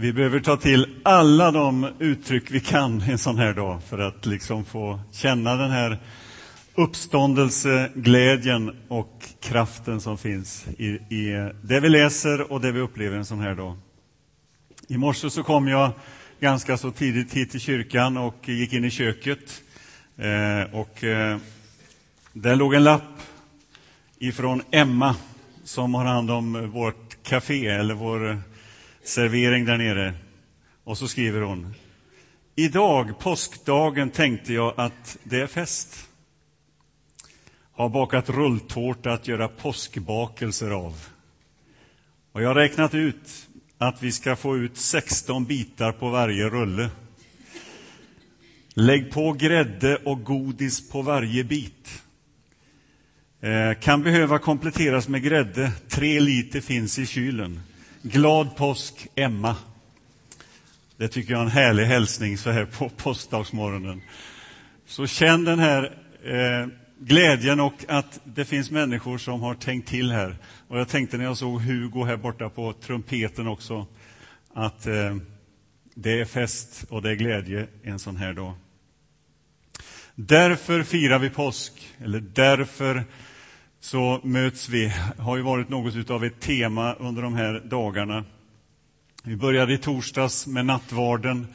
Vi behöver ta till alla de uttryck vi kan en sån här dag för att liksom få känna den här uppståndelseglädjen och kraften som finns i, i det vi läser och det vi upplever en sån här dag. I morse så kom jag ganska så tidigt hit till kyrkan och gick in i köket. Eh, och eh, där låg en lapp ifrån Emma som har hand om vårt café eller vår servering där nere. Och så skriver hon. Idag, påskdagen, tänkte jag att det är fest. Har bakat rulltårta att göra påskbakelser av. Och jag har räknat ut att vi ska få ut 16 bitar på varje rulle. Lägg på grädde och godis på varje bit. Eh, kan behöva kompletteras med grädde. Tre liter finns i kylen. Glad påsk, Emma. Det tycker jag är en härlig hälsning så här på påskdagsmorgonen. Så känn den här eh, glädjen och att det finns människor som har tänkt till här. Och jag tänkte när jag såg Hugo här borta på trumpeten också att eh, det är fest och det är glädje en sån här dag. Därför firar vi påsk, eller därför så möts vi. Det har ju varit något av ett tema under de här dagarna. Vi började i torsdags med nattvarden.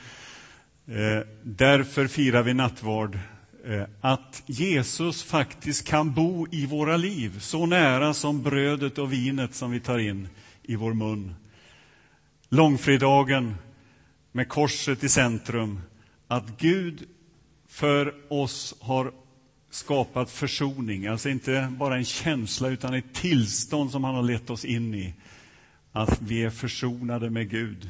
Eh, därför firar vi nattvard. Eh, att Jesus faktiskt kan bo i våra liv, så nära som brödet och vinet som vi tar in i vår mun. Långfredagen med korset i centrum. Att Gud för oss har skapat försoning. Alltså inte bara en känsla, utan ett tillstånd som han har lett oss in i. Att vi är försonade med Gud.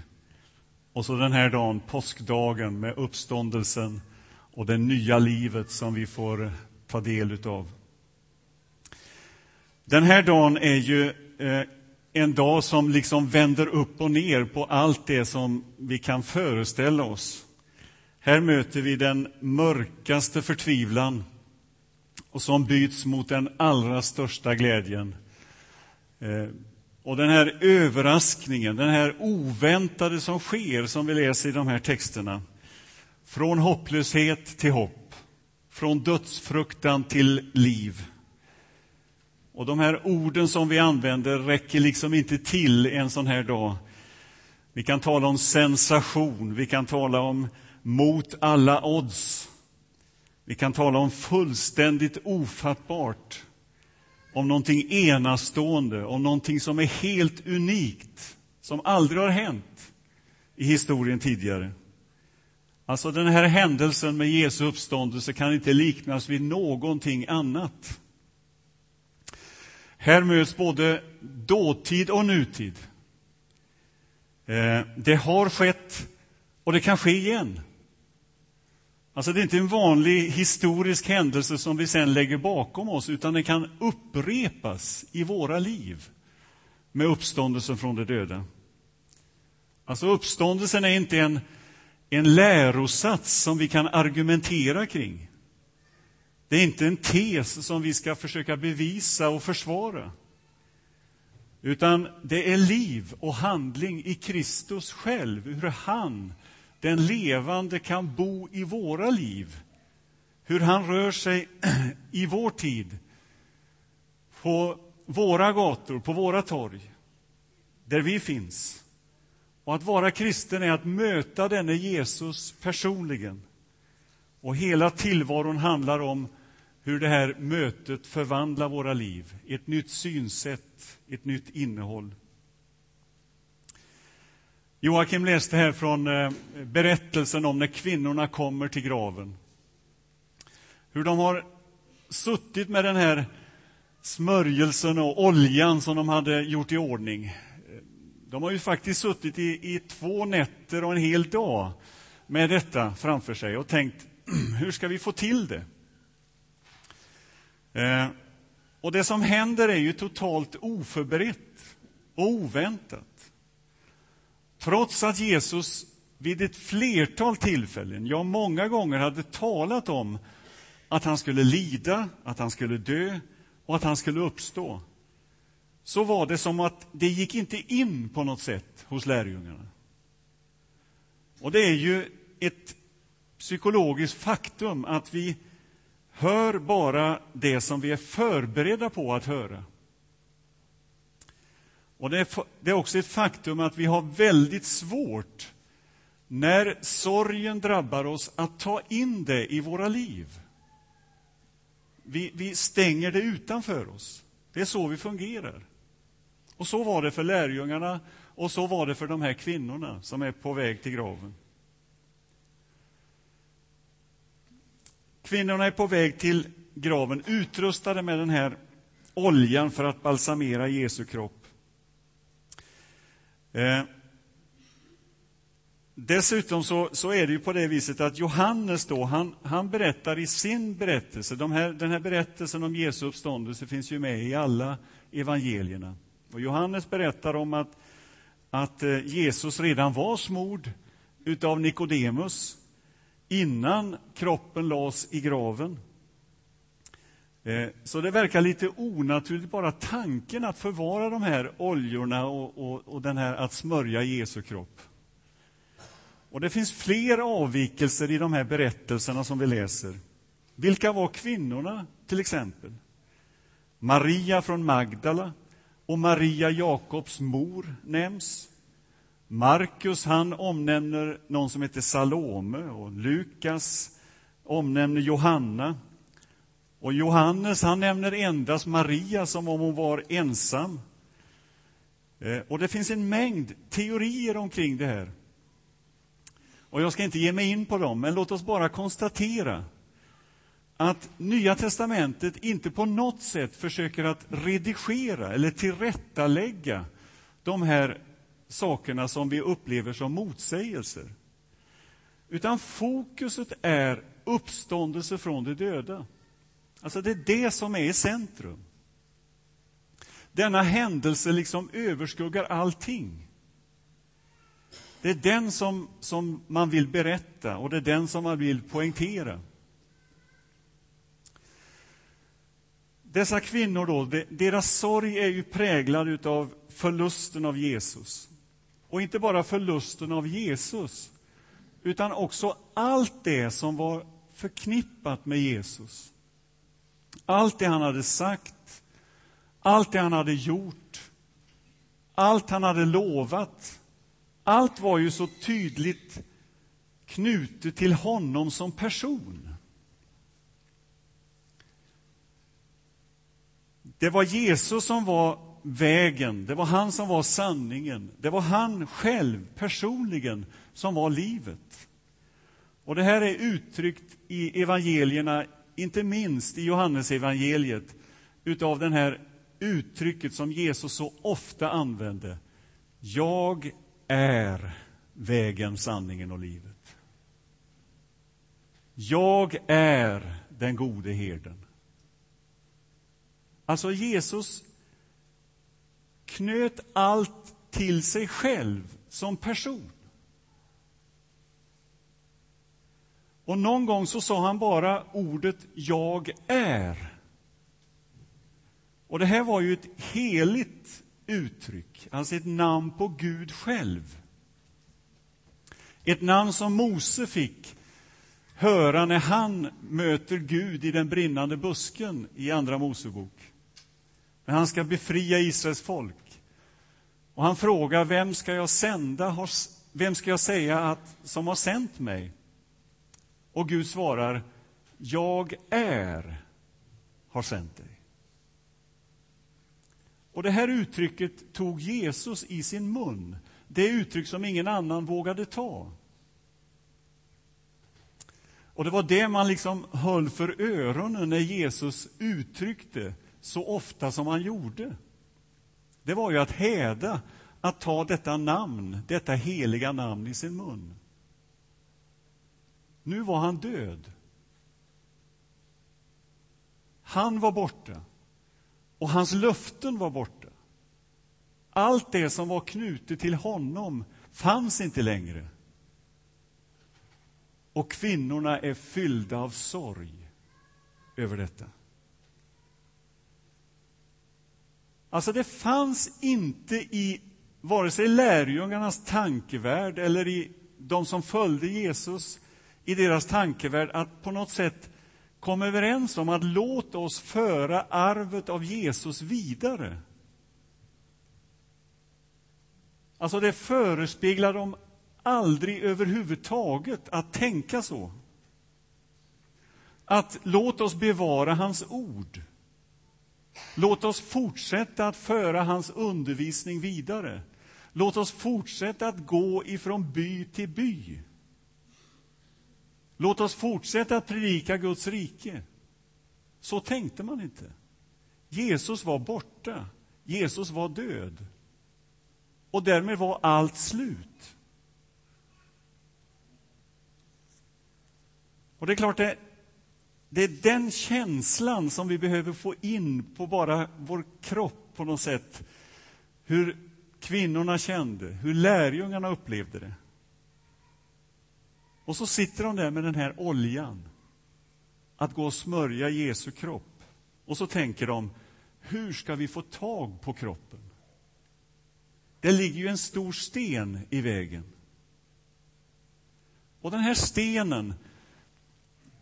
Och så den här dagen, påskdagen, med uppståndelsen och det nya livet som vi får ta del utav. Den här dagen är ju eh, en dag som liksom vänder upp och ner på allt det som vi kan föreställa oss. Här möter vi den mörkaste förtvivlan och som byts mot den allra största glädjen. Eh, och den här överraskningen, den här oväntade som sker, som vi läser i de här texterna. Från hopplöshet till hopp, från dödsfruktan till liv. Och de här orden som vi använder räcker liksom inte till en sån här dag. Vi kan tala om sensation, vi kan tala om mot alla odds. Vi kan tala om fullständigt ofattbart, om någonting enastående, om någonting som är helt unikt, som aldrig har hänt i historien tidigare. Alltså den här händelsen med Jesu uppståndelse kan inte liknas vid någonting annat. Här möts både dåtid och nutid. Eh, det har skett och det kan ske igen. Alltså det är inte en vanlig historisk händelse som vi sen lägger bakom oss, utan den kan upprepas i våra liv med uppståndelsen från de döda. Alltså uppståndelsen är inte en, en lärosats som vi kan argumentera kring. Det är inte en tes som vi ska försöka bevisa och försvara. Utan det är liv och handling i Kristus själv, hur han den levande kan bo i våra liv. Hur han rör sig i vår tid, på våra gator, på våra torg, där vi finns. Och att vara kristen är att möta denne Jesus personligen. Och hela tillvaron handlar om hur det här mötet förvandlar våra liv. Ett nytt synsätt, ett nytt innehåll. Joakim läste här från eh, berättelsen om när kvinnorna kommer till graven. Hur de har suttit med den här smörjelsen och oljan som de hade gjort i ordning. De har ju faktiskt suttit i, i två nätter och en hel dag med detta framför sig och tänkt, hur ska vi få till det? Eh, och det som händer är ju totalt oförberett och oväntat. Trots att Jesus vid ett flertal tillfällen, ja, många gånger hade talat om att han skulle lida, att han skulle dö och att han skulle uppstå, så var det som att det gick inte in på något sätt hos lärjungarna. Och det är ju ett psykologiskt faktum att vi hör bara det som vi är förberedda på att höra. Och det är, det är också ett faktum att vi har väldigt svårt när sorgen drabbar oss att ta in det i våra liv. Vi, vi stänger det utanför oss. Det är så vi fungerar. Och så var det för lärjungarna och så var det för de här kvinnorna som är på väg till graven. Kvinnorna är på väg till graven utrustade med den här oljan för att balsamera Jesu kropp. Eh, dessutom så, så, är det ju på det viset att Johannes då, han, han berättar i sin berättelse, de här, den här berättelsen om Jesu uppståndelse finns ju med i alla evangelierna. Och Johannes berättar om att, att eh, Jesus redan var smord utav Nikodemus innan kroppen lades i graven. Eh, så det verkar lite onaturligt, bara tanken att förvara de här oljorna och, och, och den här att smörja Jesu kropp. Och Det finns fler avvikelser i de här berättelserna som vi läser. Vilka var kvinnorna, till exempel? Maria från Magdala och Maria, Jakobs mor, nämns. Markus han omnämner någon som heter Salome och Lukas omnämner Johanna. Och Johannes han nämner endast Maria som om hon var ensam. Eh, och Det finns en mängd teorier omkring det här. Och Jag ska inte ge mig in på dem, men låt oss bara konstatera att Nya testamentet inte på något sätt försöker att redigera eller tillrättalägga de här sakerna som vi upplever som motsägelser. Utan fokuset är uppståndelse från de döda. Alltså det är det som är i centrum. Denna händelse liksom överskuggar allting. Det är den som, som man vill berätta och det är den som man vill poängtera. Dessa kvinnor, då, deras sorg är ju präglad av förlusten av Jesus. Och inte bara förlusten av Jesus, utan också allt det som var förknippat med Jesus. Allt det han hade sagt, allt det han hade gjort, allt han hade lovat. Allt var ju så tydligt knutet till honom som person. Det var Jesus som var vägen, det var han som var sanningen. Det var han själv, personligen, som var livet. Och Det här är uttryckt i evangelierna, inte minst i Johannesevangeliet utav det här uttrycket som Jesus så ofta använde. Jag är vägen, sanningen och livet. Jag är den gode herden. Alltså Jesus knöt allt till sig själv som person. Och någon gång så sa han bara ordet ”jag är”. Och det här var ju ett heligt uttryck, alltså ett namn på Gud själv. Ett namn som Mose fick höra när han möter Gud i den brinnande busken i Andra Mosebok. När han ska befria Israels folk. Och han frågar, vem ska jag sända? Vem ska jag säga att, som har sänt mig? Och Gud svarar, jag är har sänt dig. Och det här uttrycket tog Jesus i sin mun. Det uttryck som ingen annan vågade ta. Och det var det man liksom höll för öronen när Jesus uttryckte så ofta som han gjorde det var ju att häda att ta detta namn, detta heliga namn i sin mun. Nu var han död. Han var borta och hans löften var borta. Allt det som var knutet till honom fanns inte längre. Och kvinnorna är fyllda av sorg över detta. Alltså det fanns inte i vare sig lärjungarnas tankevärld eller i de som följde Jesus i deras tankevärld att på något sätt komma överens om att låta oss föra arvet av Jesus vidare. Alltså det förespeglar dem aldrig överhuvudtaget att tänka så. Att låt oss bevara hans ord. Låt oss fortsätta att föra hans undervisning vidare. Låt oss fortsätta att gå ifrån by till by. Låt oss fortsätta att predika Guds rike. Så tänkte man inte. Jesus var borta. Jesus var död. Och därmed var allt slut. Och det är klart, det, det är den känslan som vi behöver få in på bara vår kropp på något sätt. Hur kvinnorna kände, hur lärjungarna upplevde det. Och så sitter de där med den här oljan att gå och smörja Jesu kropp. Och så tänker de, hur ska vi få tag på kroppen? Det ligger ju en stor sten i vägen. Och den här stenen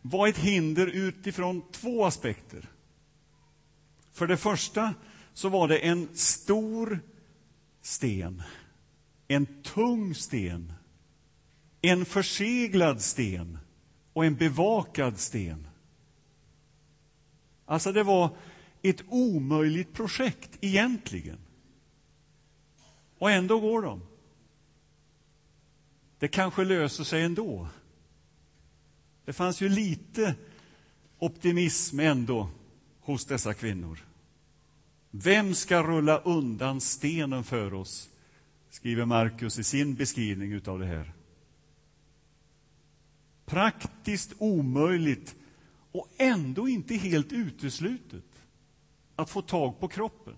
var ett hinder utifrån två aspekter. För det första så var det en stor sten, en tung sten, en förseglad sten och en bevakad sten. Alltså, det var ett omöjligt projekt egentligen. Och ändå går de. Det kanske löser sig ändå. Det fanns ju lite optimism ändå hos dessa kvinnor. Vem ska rulla undan stenen för oss? skriver Markus i sin beskrivning av det här. Praktiskt omöjligt och ändå inte helt uteslutet att få tag på kroppen.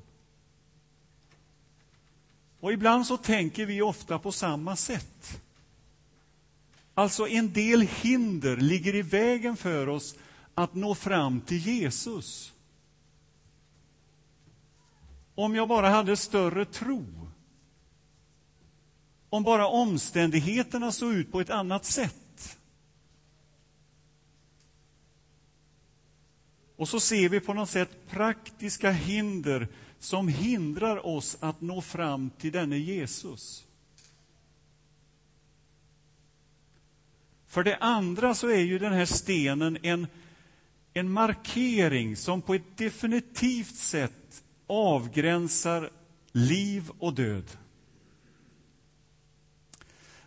Och ibland så tänker vi ofta på samma sätt. Alltså en del hinder ligger i vägen för oss att nå fram till Jesus. Om jag bara hade större tro. Om bara omständigheterna såg ut på ett annat sätt. Och så ser vi på något sätt praktiska hinder som hindrar oss att nå fram till denne Jesus. För det andra så är ju den här stenen en, en markering som på ett definitivt sätt avgränsar liv och död.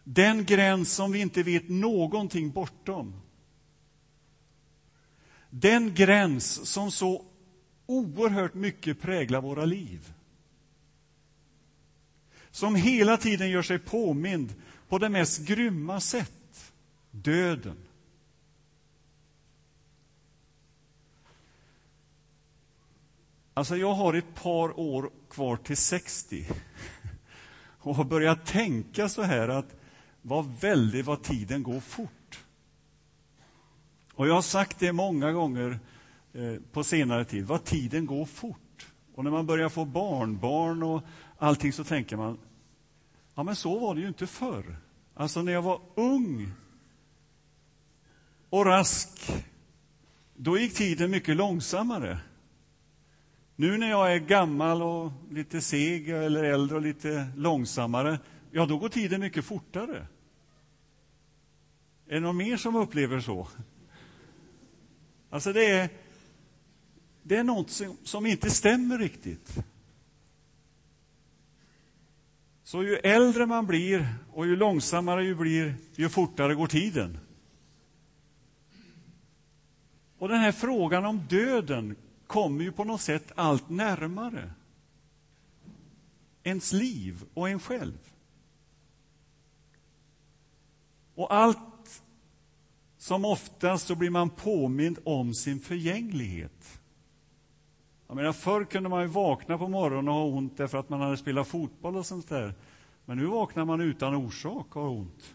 Den gräns som vi inte vet någonting bortom. Den gräns som så oerhört mycket präglar våra liv. Som hela tiden gör sig påmind på det mest grymma sätt döden. Alltså, jag har ett par år kvar till 60 och har börjat tänka så här att vad väldigt vad tiden går fort. Och jag har sagt det många gånger eh, på senare tid, vad tiden går fort. Och när man börjar få barnbarn och allting så tänker man, ja men så var det ju inte förr. Alltså när jag var ung och rask, då gick tiden mycket långsammare. Nu när jag är gammal och lite seg eller äldre och lite långsammare, ja, då går tiden mycket fortare. Är det någon mer som upplever så? Alltså, det är, det är något som, som inte stämmer riktigt. Så ju äldre man blir och ju långsammare ju blir, ju fortare går tiden. Och den här frågan om döden kommer ju på något sätt allt närmare ens liv och en själv. Och allt som oftast så blir man påmind om sin förgänglighet. Jag menar, förr kunde man ju vakna på morgonen och ha ont därför att man hade spelat fotboll och sånt där. Men nu vaknar man utan orsak och har ont.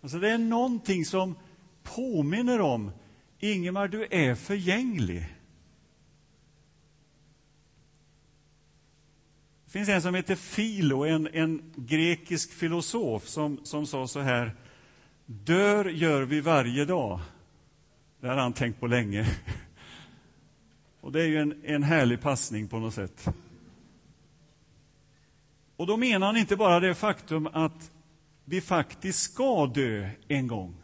Alltså det är någonting som påminner om Ingemar, du är förgänglig. Det finns en som heter Filo, en, en grekisk filosof, som, som sa så här. Dör gör vi varje dag. Det har han tänkt på länge. Och det är ju en, en härlig passning på något sätt. Och då menar han inte bara det faktum att vi faktiskt ska dö en gång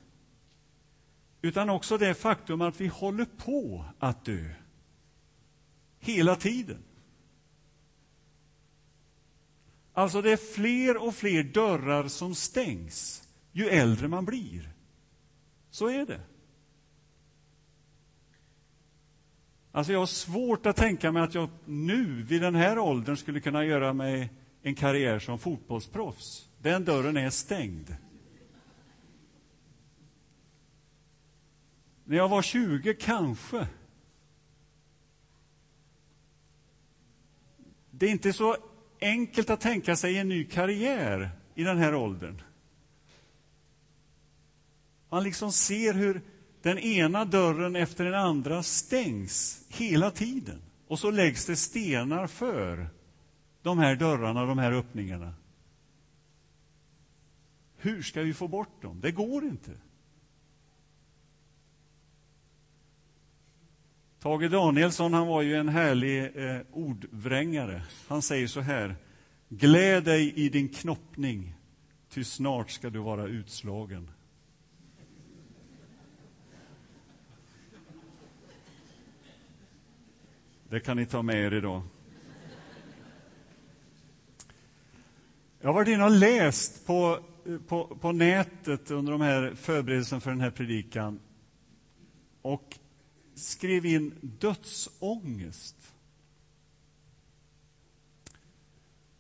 utan också det faktum att vi håller på att dö hela tiden. Alltså, det är fler och fler dörrar som stängs ju äldre man blir. Så är det. Alltså, jag har svårt att tänka mig att jag nu, vid den här åldern, skulle kunna göra mig en karriär som fotbollsproffs. Den dörren är stängd. När jag var 20, kanske. Det är inte så enkelt att tänka sig en ny karriär i den här åldern. Man liksom ser hur den ena dörren efter den andra stängs hela tiden. Och så läggs det stenar för de här dörrarna, de här öppningarna. Hur ska vi få bort dem? Det går inte. Tage Danielsson han var ju en härlig eh, ordvrängare. Han säger så här. Gläd dig i din knoppning, ty snart ska du vara utslagen. Det kan ni ta med er idag. Jag har varit inne och läst på, på, på nätet under de här förberedelserna för den här predikan. Och skrev in dödsångest.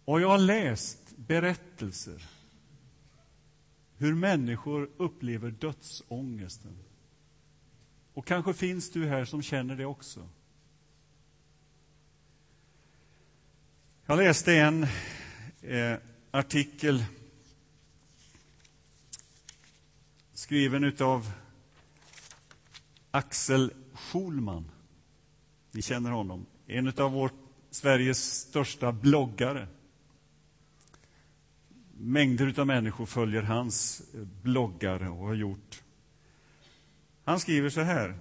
Och jag har läst berättelser hur människor upplever dödsångesten. Och kanske finns du här som känner det också. Jag läste en eh, artikel skriven av Axel Schulman. Ni känner honom. En av vårt, Sveriges största bloggare. Mängder av människor följer hans eh, bloggar och har gjort. Han skriver så här.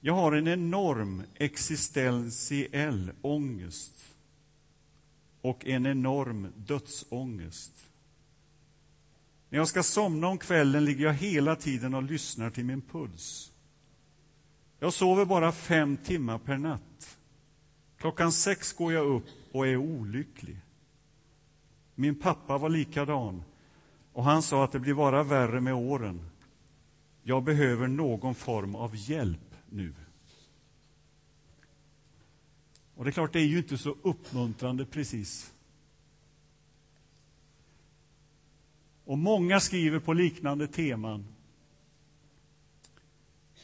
Jag har en enorm existentiell ångest och en enorm dödsångest. När jag ska somna om kvällen ligger jag hela tiden och lyssnar till min puls. Jag sover bara fem timmar per natt. Klockan sex går jag upp och är olycklig. Min pappa var likadan och han sa att det blir bara värre med åren. Jag behöver någon form av hjälp nu. Och det är klart, det är ju inte så uppmuntrande precis. Och många skriver på liknande teman.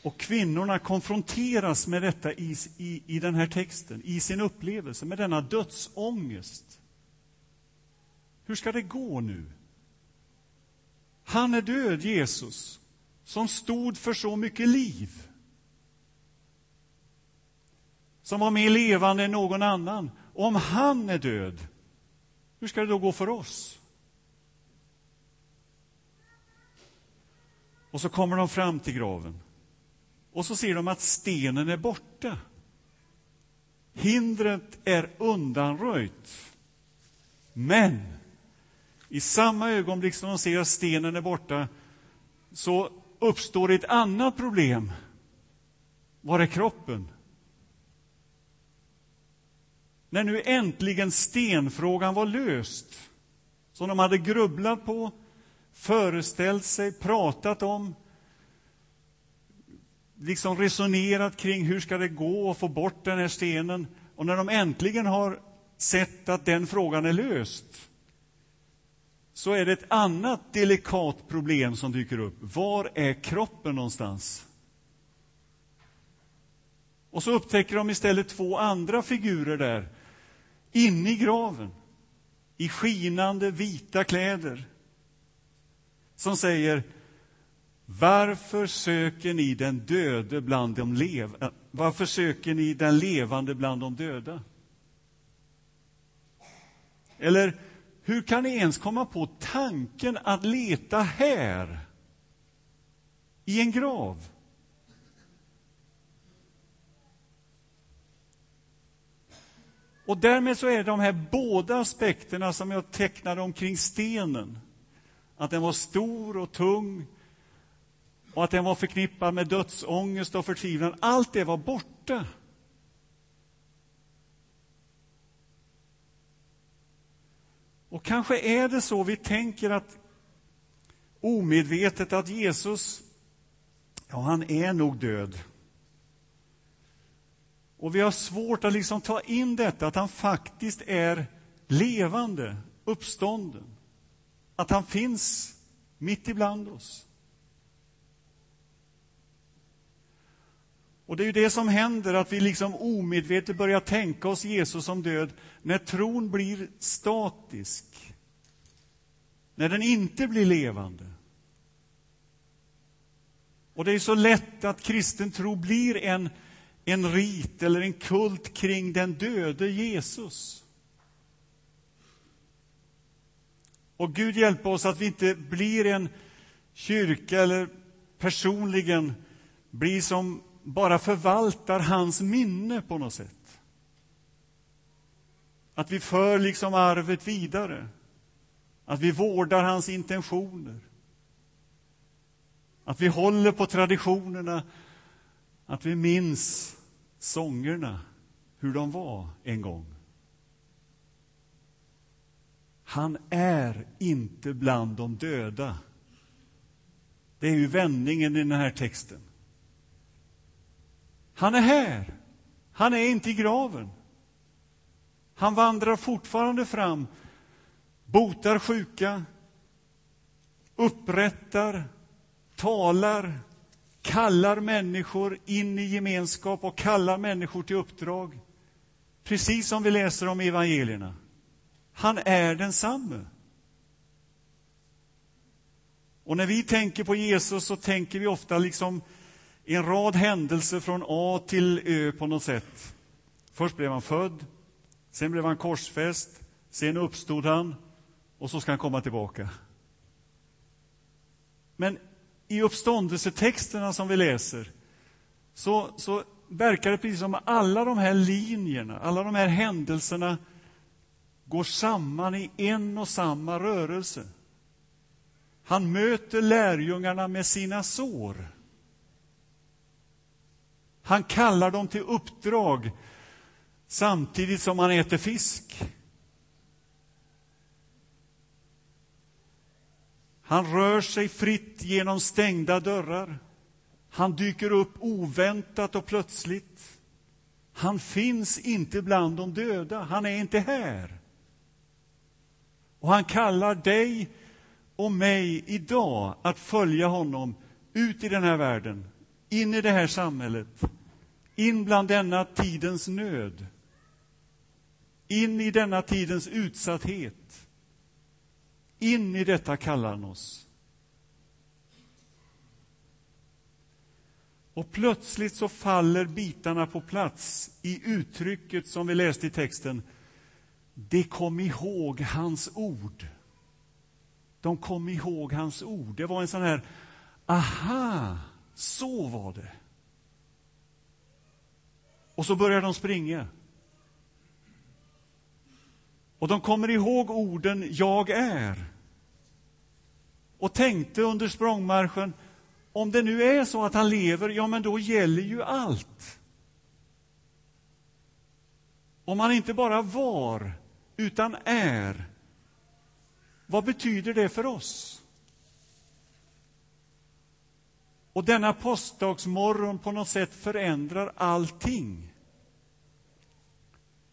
Och kvinnorna konfronteras med detta i, i, i den här texten, i sin upplevelse, med denna dödsångest. Hur ska det gå nu? Han är död, Jesus, som stod för så mycket liv. Som var mer levande än någon annan. Om han är död, hur ska det då gå för oss? Och så kommer de fram till graven. Och så ser de att stenen är borta. Hindret är undanröjt. Men i samma ögonblick som de ser att stenen är borta så uppstår ett annat problem. Var är kroppen? När nu äntligen stenfrågan var löst, som de hade grubblat på, föreställt sig, pratat om, liksom resonerat kring hur ska det gå att få bort den här stenen. Och när de äntligen har sett att den frågan är löst så är det ett annat delikat problem som dyker upp. Var är kroppen någonstans? Och så upptäcker de istället två andra figurer där, inne i graven, i skinande vita kläder, som säger varför söker ni den döde bland de levande? Eh, varför söker ni den levande bland de döda? Eller hur kan ni ens komma på tanken att leta här? I en grav? Och därmed så är de här båda aspekterna som jag tecknade omkring stenen, att den var stor och tung och att den var förknippad med dödsångest och förtvivlan, allt det var borta. Och kanske är det så vi tänker att omedvetet att Jesus, ja, han är nog död. Och vi har svårt att liksom ta in detta, att han faktiskt är levande, uppstånden. Att han finns mitt ibland oss. Och det är ju det som händer, att vi liksom omedvetet börjar tänka oss Jesus som död när tron blir statisk. När den inte blir levande. Och det är så lätt att kristen tro blir en, en rit eller en kult kring den döde Jesus. Och Gud hjälper oss att vi inte blir en kyrka eller personligen blir som bara förvaltar hans minne på något sätt. Att vi för liksom arvet vidare. Att vi vårdar hans intentioner. Att vi håller på traditionerna. Att vi minns sångerna, hur de var en gång. Han är inte bland de döda. Det är ju vändningen i den här texten. Han är här. Han är inte i graven. Han vandrar fortfarande fram, botar sjuka, upprättar, talar, kallar människor in i gemenskap och kallar människor till uppdrag. Precis som vi läser om i evangelierna. Han är densamme. Och när vi tänker på Jesus så tänker vi ofta liksom en rad händelser från A till Ö på något sätt. Först blev han född, sen blev han korsfäst, sen uppstod han och så ska han komma tillbaka. Men i uppståndelsetexterna som vi läser så, så verkar det precis som att alla de här linjerna, alla de här händelserna går samman i en och samma rörelse. Han möter lärjungarna med sina sår. Han kallar dem till uppdrag samtidigt som han äter fisk. Han rör sig fritt genom stängda dörrar. Han dyker upp oväntat och plötsligt. Han finns inte bland de döda. Han är inte här. Och han kallar dig och mig idag att följa honom ut i den här världen, in i det här samhället, in bland denna tidens nöd, in i denna tidens utsatthet. In i detta kallar han oss. Och plötsligt så faller bitarna på plats i uttrycket som vi läste i texten. De kom ihåg hans ord. De kom ihåg hans ord. Det var en sån här, aha, så var det. Och så börjar de springa. Och de kommer ihåg orden ”jag är” och tänkte under språngmarschen om det nu är så att han lever, ja, men då gäller ju allt. Om han inte bara var, utan är, vad betyder det för oss? Och denna påskdagsmorgon på något sätt förändrar allting.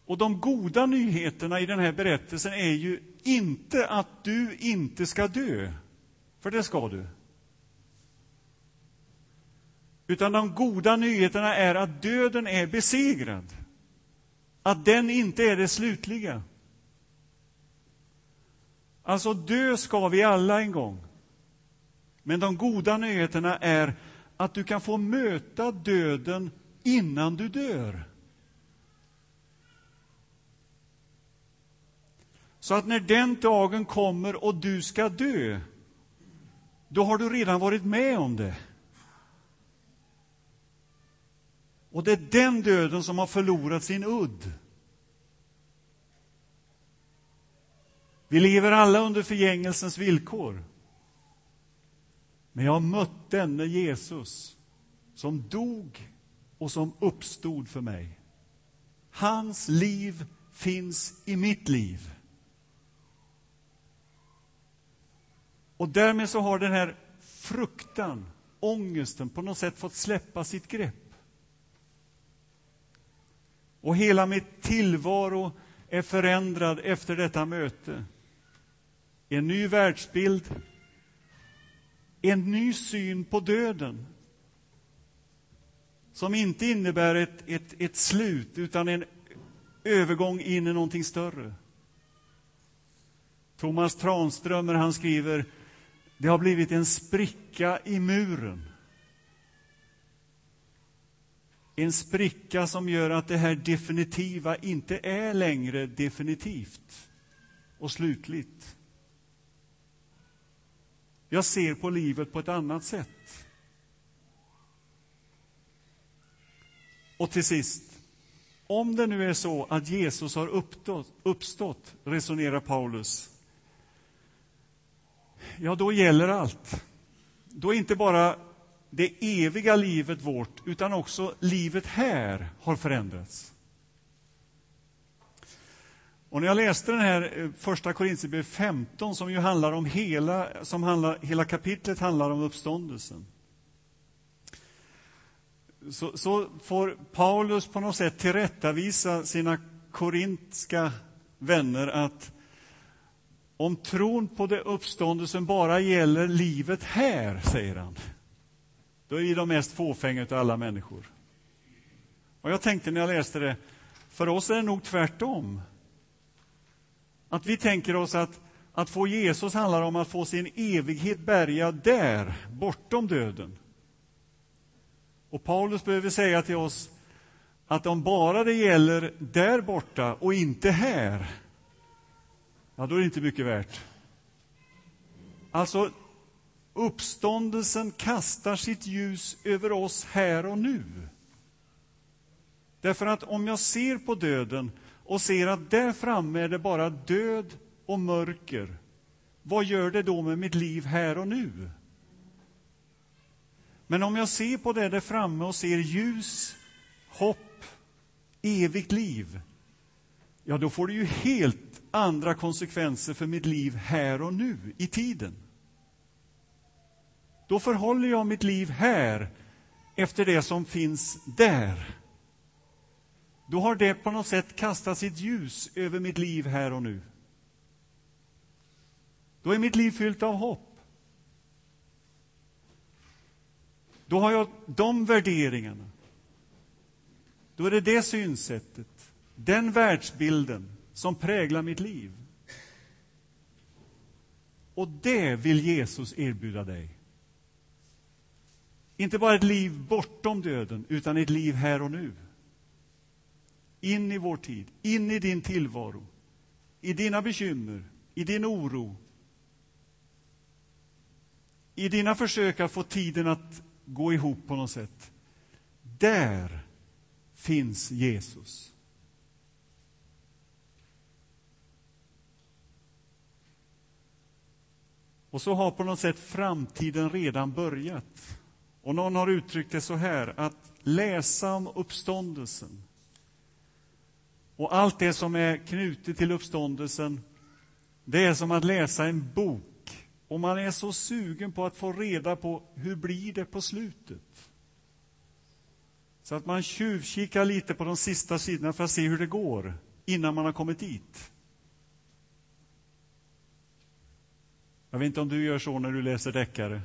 Och de goda nyheterna i den här berättelsen är ju inte att du inte ska dö, för det ska du. Utan de goda nyheterna är att döden är besegrad. Att den inte är det slutliga. Alltså, dö ska vi alla en gång. Men de goda nyheterna är att du kan få möta döden innan du dör. Så att när den dagen kommer och du ska dö, då har du redan varit med om det. Och det är den döden som har förlorat sin udd. Vi lever alla under förgängelsens villkor. Men jag har mött denne Jesus som dog och som uppstod för mig. Hans liv finns i mitt liv. Och därmed så har den här fruktan, ångesten på något sätt fått släppa sitt grepp. Och hela mitt tillvaro är förändrad efter detta möte. En ny världsbild, en ny syn på döden som inte innebär ett, ett, ett slut, utan en övergång in i någonting större. Thomas Tranströmer han skriver det har blivit en spricka i muren. En spricka som gör att det här definitiva inte är längre definitivt och slutligt. Jag ser på livet på ett annat sätt. Och till sist, om det nu är så att Jesus har uppstått, uppstått resonerar Paulus, ja, då gäller allt. Då är inte bara det eviga livet vårt, utan också livet här har förändrats. Och när jag läste den här eh, första Korintierbrevet 15, som ju handlar om hela, som handlar, hela kapitlet handlar om uppståndelsen, så, så får Paulus på något sätt tillrättavisa sina korintska vänner att om tron på det uppståndelsen bara gäller livet här, säger han, då är vi de mest fåfänga av alla människor. Och jag tänkte när jag läste det, för oss är det nog tvärtom. Att vi tänker oss att, att få Jesus handlar om att få sin evighet bärgad där, bortom döden. Och Paulus behöver säga till oss att om bara det gäller där borta och inte här, ja, då är det inte mycket värt. Alltså, uppståndelsen kastar sitt ljus över oss här och nu. Därför att om jag ser på döden och ser att där framme är det bara död och mörker, vad gör det då med mitt liv här och nu? Men om jag ser på det där framme och ser ljus, hopp, evigt liv, ja, då får det ju helt andra konsekvenser för mitt liv här och nu, i tiden. Då förhåller jag mitt liv här efter det som finns där. Då har det på något sätt kastat sitt ljus över mitt liv här och nu. Då är mitt liv fyllt av hopp. Då har jag de värderingarna. Då är det det synsättet, den världsbilden som präglar mitt liv. Och det vill Jesus erbjuda dig. Inte bara ett liv bortom döden, utan ett liv här och nu. In i vår tid, in i din tillvaro, i dina bekymmer, i din oro, i dina försök att få tiden att gå ihop på något sätt. Där finns Jesus. Och så har på något sätt framtiden redan börjat. Och någon har uttryckt det så här, att läsa om uppståndelsen och allt det som är knutet till uppståndelsen, det är som att läsa en bok och man är så sugen på att få reda på hur blir det på slutet. Så att man tjuvkikar lite på de sista sidorna för att se hur det går innan man har kommit dit. Jag vet inte om du gör så när du läser deckare.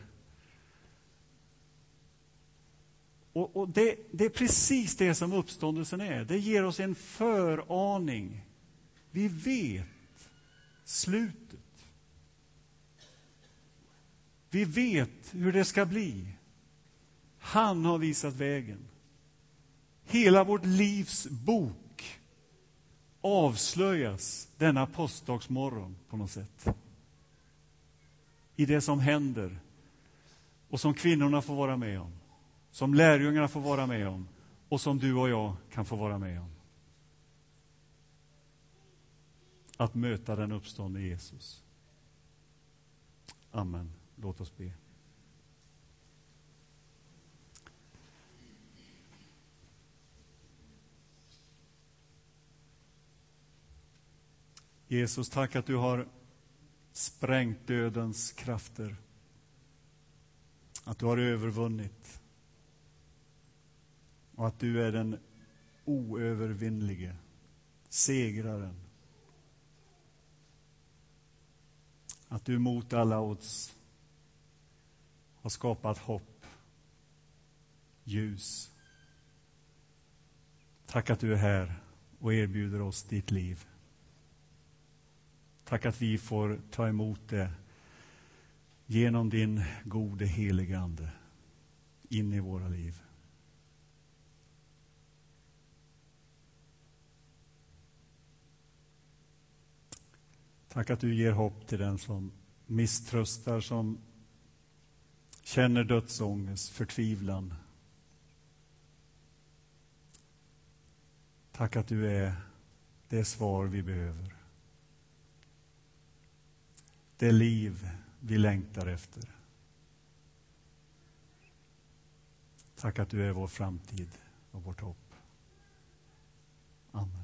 Och, och det, det, är precis det som uppståndelsen är. Det ger oss en föraning. Vi vet slutet. Vi vet hur det ska bli. Han har visat vägen. Hela vårt livs bok avslöjas denna påskdagsmorgon på något sätt. I det som händer och som kvinnorna får vara med om, som lärjungarna får vara med om och som du och jag kan få vara med om. Att möta den uppståndne Jesus. Amen. Låt oss be. Jesus, tack att du har sprängt dödens krafter. Att du har övervunnit. Och att du är den oövervinnlige segraren. Att du mot alla odds har skapat hopp, ljus. Tack att du är här och erbjuder oss ditt liv. Tack att vi får ta emot det genom din gode helige Ande in i våra liv. Tack att du ger hopp till den som misströstar, som känner dödsångest, förtvivlan. Tack att du är det svar vi behöver. Det liv vi längtar efter. Tack att du är vår framtid och vårt hopp. Amen.